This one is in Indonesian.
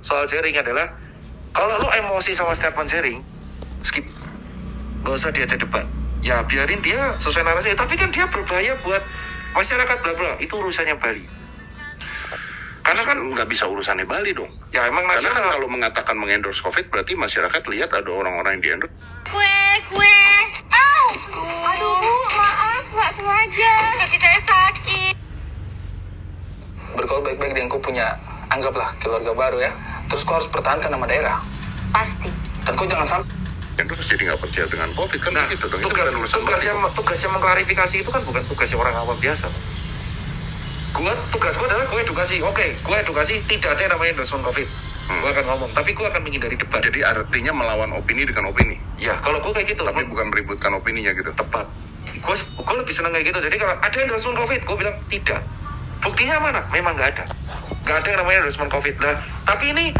soal jaring adalah kalau lu emosi sama statement jaring, skip. Gak usah diajak debat. Ya biarin dia sesuai narasi. Tapi kan dia berbahaya buat masyarakat bla bla. Itu urusannya Bali. Karena kan nggak bisa urusannya Bali dong. ya emang Karena kan kalau mengatakan mengendorse COVID berarti masyarakat lihat ada orang-orang yang diendorse. Kue, kue. Au. Aduh, Bu, maaf, nggak sengaja. Kaki saya sakit. bergaul baik-baik dengan kau punya anggaplah keluarga baru ya terus kau harus pertahankan nama daerah Pasti. dan kau jangan sampai Endorse jadi nggak percaya dengan COVID kan Nah, begitu dong. Itu tugas, bukan urusan tugas yang tugas yang mengklarifikasi itu kan bukan tugasnya orang awam biasa. Gua tugas gua adalah gua edukasi. Oke, gua edukasi tidak ada yang namanya endorsement COVID. Hmm. Gua akan ngomong, tapi gua akan menghindari debat. Jadi artinya melawan opini dengan opini, ya, kalau gua kayak gitu, tapi bukan meributkan opininya gitu. tepat. Gue gue lebih seneng kayak gitu. Jadi kalau ada endorsement COVID, gue bilang tidak. Buktinya mana? Memang nggak ada. Nggak ada yang namanya endorsement COVID. Nah, tapi ini